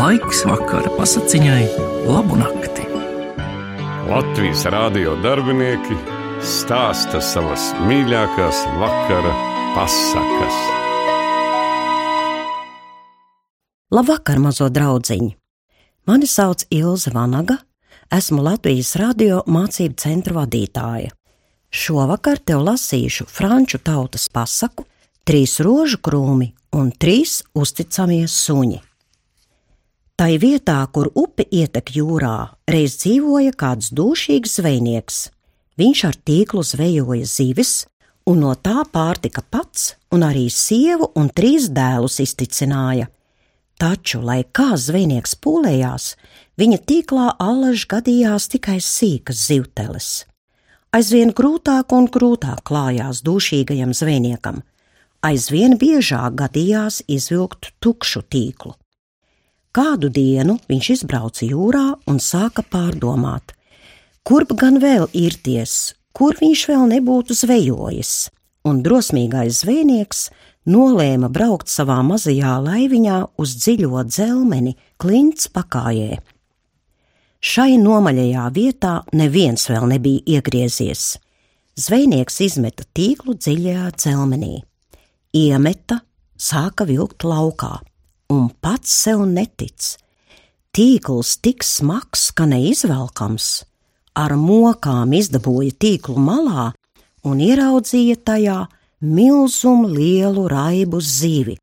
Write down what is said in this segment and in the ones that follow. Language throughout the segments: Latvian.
Laiks vakara pasakiņai, labu nakti. Latvijas rādio darbinieki stāsta savas mīļākās vakara pasakas. Labvakar, mazo draugiņu! Mani sauc Ilze Vanaga, esmu Latvijas radio mācību centra vadītāja. Šovakar tev lasīšu franču tautas pasaku, trīs rožu krūmi un trīs uzticamie suņi. Tai vietā, kur upe ietek jūrā, reiz dzīvoja kāds dūšīgs zvejnieks. Viņš ar tīklu zvejoja zivis, un no tā pārtika pats, un arī sievu un trīs dēlus izticināja. Taču, lai kā zvejnieks pūlējās, viņa tīklā allaž gadījās tikai sīkas zivteles. Aizvien grūtāk un grūtāk klājās dūšīgajam zvejniekam, aizvien biežāk gadījās izvilkt tukšu tīklu. Kādu dienu viņš izbrauca jūrā un sāka pārdomāt, kurp gan vēl irties, kur viņš vēl nebūtu zvejojis, un drosmīgais zvejnieks nolēma braukt savā mazajā laiviņā uz dziļo dzelmeni klints pakājē. Šai nomaļajā vietā neviens vēl nebija iegriezies. Zvejnieks izmeta tīklu dziļajā dzelmenī, iemeta, sāka vilkt laukā un pats sev netic. Tīkls tik smags, ka neizvelkams, ar mokām izdabūja tīklu malā un ieraudzīja tajā milzumu lielu raibu zivi.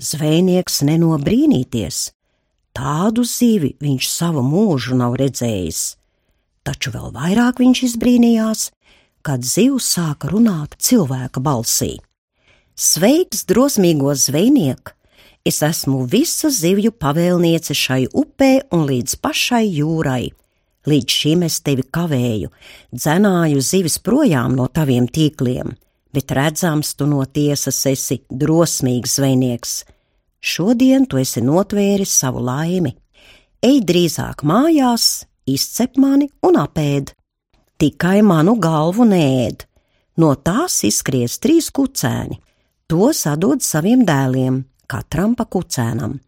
Zvejnieks nenobrīnīties, tādu zivi viņš savu mūžu nav redzējis, taču vēl vairāk viņš izbrīnījās, kad zivs sāka runāt cilvēka balsī. Sveiks, drosmīgo zvejnieku! Es esmu visa zivju pavēlniece šai upē un līdz pašai jūrai. Līdz šim es tevi kavēju, dzenāju zivis projām no taviem tīkliem, bet redzams, tu no tiesas esi drosmīgs zvejnieks. Šodien tu esi notvēris savu laimi. Ej drīzāk mājās, izcep mani un apēd. Tikai manu galvu nēd. No tās izskries trīs kucēni. Tos atdod saviem dēliem katram pa kucēnam,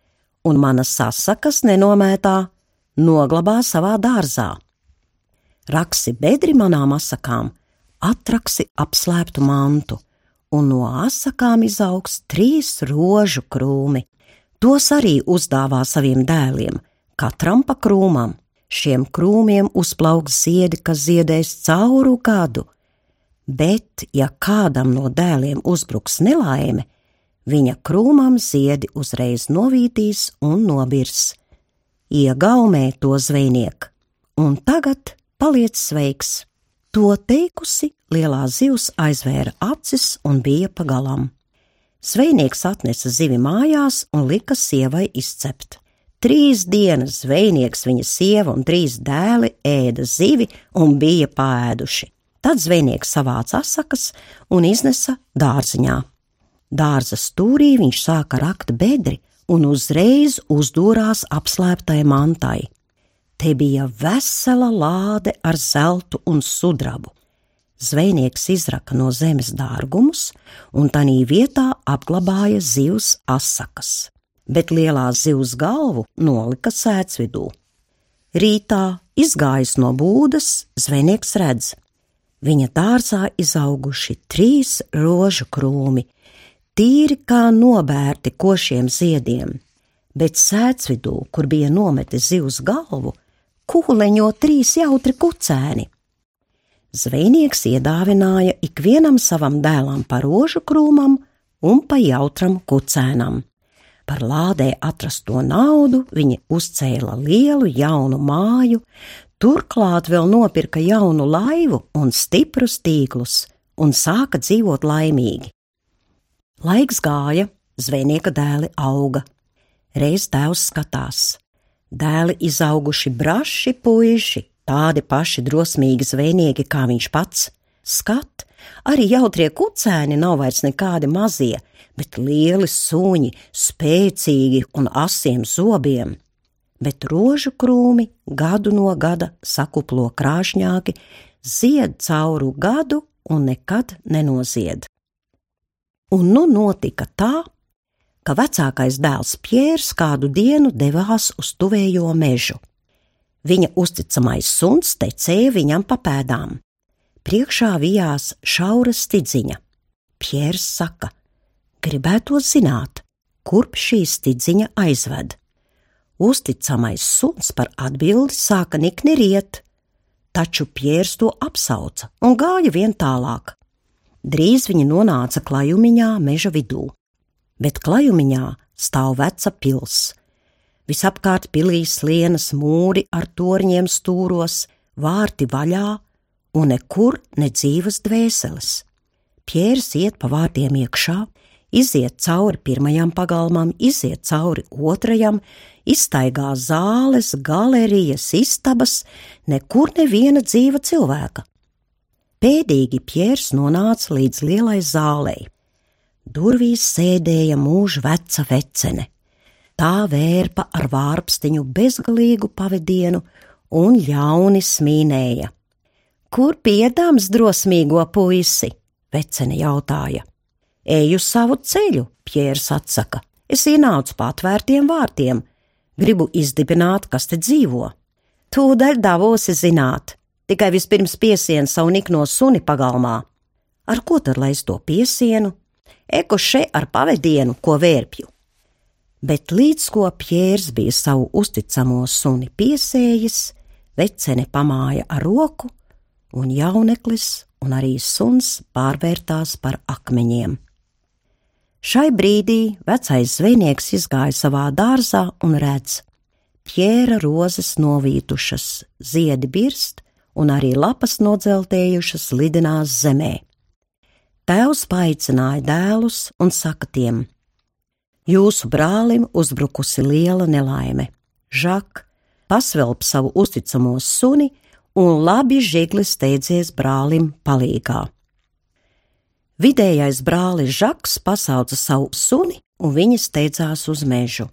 un manas sasakas nenomētā noglabā savā dārzā. Raksi bedri manām asakām, atraksi apslēptu mantu, un no asakām izaugs trīs rožu krūmi. Tos arī uzdāvā saviem dēliem, katram pa krūmam. Šiem krūmiem uzplauks ziedi, kas ziedēs cauru gadu, bet, ja kādam no dēliem uzbruks nelaime, viņa krūmam ziedi uzreiz novītīs un nobirs. Iegaumē to zvejnieku, un tagad paliec sveiks. To teikusi, lielā zivs aizvēra acis un bija pagalām. Zvejnieks atnesa zivi mājās un lika sievai izcept. Trīs dienas zvejnieks, viņa sieva un trīs dēli ēda zivi un bija pāēduši. Tad zvejnieks savāca asakas un iznesa dārziņā. Dārza stūrī viņš sāka rakt bedri un uzreiz uzdūrās apslēptai mantai. Te bija vesela lāde ar zeltu un sudrabu. Zvejnieks izraka no zemes dārgumus, un tanī vietā apglabāja zivs asakas, bet lielā zivs galvu nolika sēcvidū. Rītā, izgājis no būdas, zvejnieks redz, viņa dārzā izauguši trīs rožu krūmi, tīri kā nobērti košiem ziediem, bet sēcvidū, kur bija nometis zivs galvu, kūleņo trīs jautri kucēni. Zvejnieks iedāvināja ikvienam savam dēlam pa rožu krūmam un pa jautram kucēnam. Par lādē atrasto naudu viņi uzcēla lielu jaunu māju, turklāt vēl nopirka jaunu laivu un stiprus tīklus un sāka dzīvot laimīgi. Laiks gāja, zvejnieka dēli auga. Reiz tēvs skatās. Dēli izauguši braši puiši, tādi paši drosmīgi zvejnieki kā viņš pats. Skat, arī jautrie kucēni nav vairs nekādi mazie, bet lieli suņi, spēcīgi un asiem zobiem. Bet rožu krūmi gadu no gada sakuplo krāšņāki, zied cauru gadu un nekad nenozied. Un nu notika tā, ka vecākais dēls Pjērs kādu dienu devās uz tuvējo mežu. Viņa uzticamais suns tecēja viņam pa pēdām. Priekšā vijās šaura stidziņa. Pjērs saka: Gribētu zināt, kurp šī stidziņa aizved. Uzticamais suns par atbildi sāka nikni riet, taču Pjērs to apsauca un gāja vien tālāk. Drīz viņi nonāca klajumiņā meža vidū, bet klajumiņā stāv veca pils. Visapkārt pilīs lienas mūri ar torņiem stūros, vārti vaļā un nekur nedzīvas dvēseles. Pjērs iet pa vārtiem iekšā, iziet cauri pirmajam pagalmam, iziet cauri otrajam, iztaigā zāles, galerijas, istabas, nekur neviena dzīva cilvēka. Pēdīgi Pjērs nonāca līdz lielai zālei. Durvīs sēdēja mūža veca vecene. Tā vērpa ar vārpstiņu bezgalīgu pavadienu un ļauni smīnēja. Kur piedāms drosmīgo puisi? Vecene jautāja. Eju savu ceļu, Pjērs atsaka. Es ienācu pa atvērtiem vārtiem, gribu izdibināt, kas te dzīvo. Tūdaļ davosi zināt, tikai vispirms piesienu savu nikno suni pagalmā. Ar ko tad lai es to piesienu? Eko še ar pavadienu, ko vērpju. Bet līdz ko Pjērs bija savu uzticamo suni piesējis, vecene pamāja ar roku, un jauneklis un arī suns pārvērtās par akmeņiem. Šai brīdī vecais zvejnieks izgāja savā dārzā un redz, ķēra rozes novītušas, ziedi birst un arī lapas nodzeltējušas lidinās zemē. Tēvs paaicināja dēlus un saka tiem: Jūsu brālim uzbrukusi liela nelaime. Žak, pasvelp savu uzticamo suni un labi žigli steidzies brālim palīgā. Vidējais brālis Žaks pasauca savu suni, un viņa steidzās uz mežu.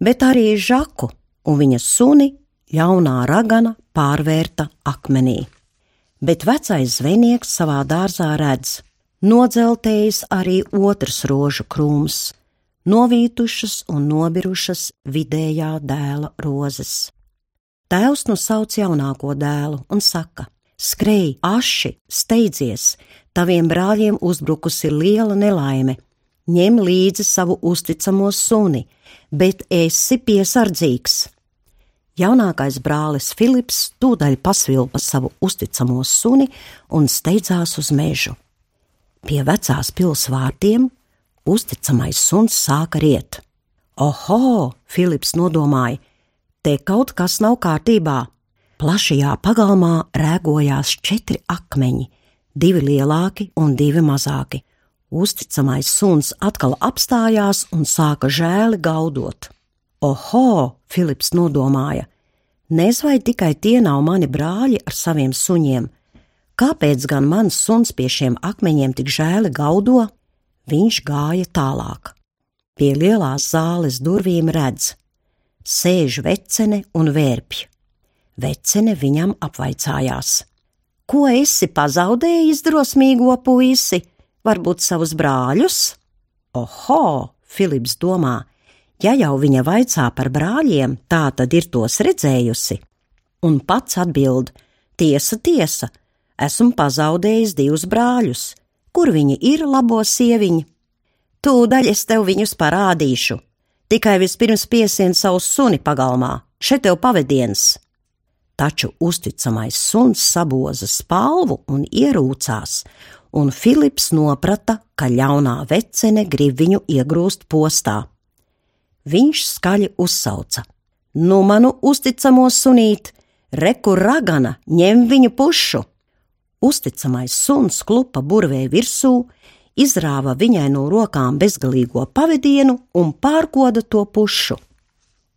Bet arī Žaku un viņa suni ļaunā ragana pārvērta akmenī. Bet vecais zvejnieks savā dārzā redz, nodzeltējis arī otrs rožu krūms, novītušas un nobirušas vidējā dēla rozes. Tēvs nu sauc jaunāko dēlu un saka: Skrej, aši, steidzies, taviem brāļiem uzbrukusi liela nelaime. Ņem līdzi savu uzticamo suni, bet esi piesardzīgs. Jaunākais brālis Filips tūdaļ pasvilpa savu uzticamo suni un steidzās uz mežu. Pie vecās pilsvārtiem uzticamais suns sāka riet. Oho, Filips nodomāja, te kaut kas nav kārtībā. Plašajā pagalmā rēgojās četri akmeņi, divi lielāki un divi mazāki. Uzticamais suns atkal apstājās un sāka žēli gaudot. Oho, Filips nodomāja, nez vai tikai tie nav mani brāļi ar saviem suņiem. Kāpēc gan mans suns pie šiem akmeņiem tik žēli gaudo? Viņš gāja tālāk. Pie lielās zāles durvīm redz, sēž vecene un vērpja. Vecene viņam apvaicājās: Ko esi pazaudējis, drosmīgo puisi? Varbūt savus brāļus? Oho, Filips domā, ja jau viņa vaicā par brāļiem, tā tad ir tos redzējusi. Un pats atbild: Tiesa, tiesa, esmu pazaudējis divus brāļus. Kur viņi ir, labo sieviņi? Tūdaļ es tev viņus parādīšu. Tikai vispirms piesien savu suni pagalmā, šeit tev pavadiens taču uzticamais suns saboza spalvu un ierūcās, un Filips noprata, ka ļaunā vecene grib viņu iegrūst postā. Viņš skaļi uzsauca: Nu, manu uzticamo sunīt, reku ragana, ņem viņu pušu! Uzticamais suns klupa burvē virsū, izrāva viņai no rokām bezgalīgo pavadienu un pārkoda to pušu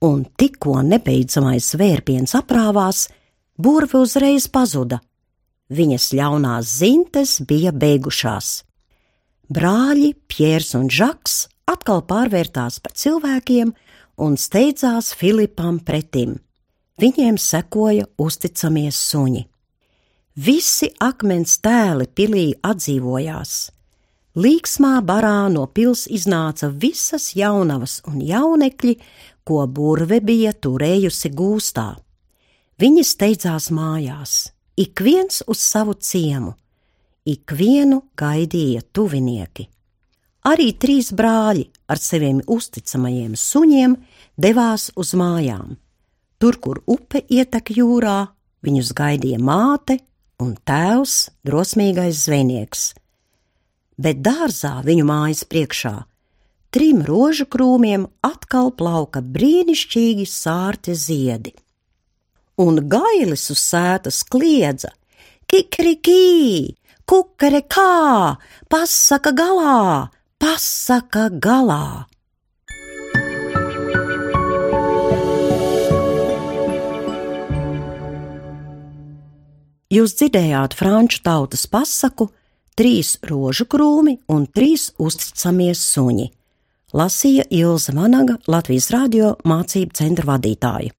un tikko nebeidzamais vērpiens aprāvās, burve uzreiz pazuda. Viņas ļaunās zintes bija beigušās. Brāļi Piers un Žaks atkal pārvērtās par cilvēkiem un steidzās Filipam pretim. Viņiem sekoja uzticamies suņi. Visi akmens tēli pilī atdzīvojās. Līksmā barā no pils iznāca visas jaunavas un jaunekļi, ko burve bija turējusi gūstā. Viņi steidzās mājās, ik viens uz savu ciemu, ik vienu gaidīja tuvinieki. Arī trīs brāļi ar saviem uzticamajiem suņiem devās uz mājām. Tur, kur upe ietek jūrā, viņus gaidīja māte un tēvs, drosmīgais zvejnieks. Bet dārzā viņu mājas priekšā trim rožu krūmiem atkal plauka brīnišķīgi sārti ziedi. Un gailis uz sētas kliedza: Kikrikī, kukarekā, pasaka galā, pasaka galā! Jūs dzirdējāt franču tautas pasaku, trīs rožu krūmi un trīs uzticamies suņi. Lasīja Ilza Vanaga, Latvijas radio mācību centra vadītāja.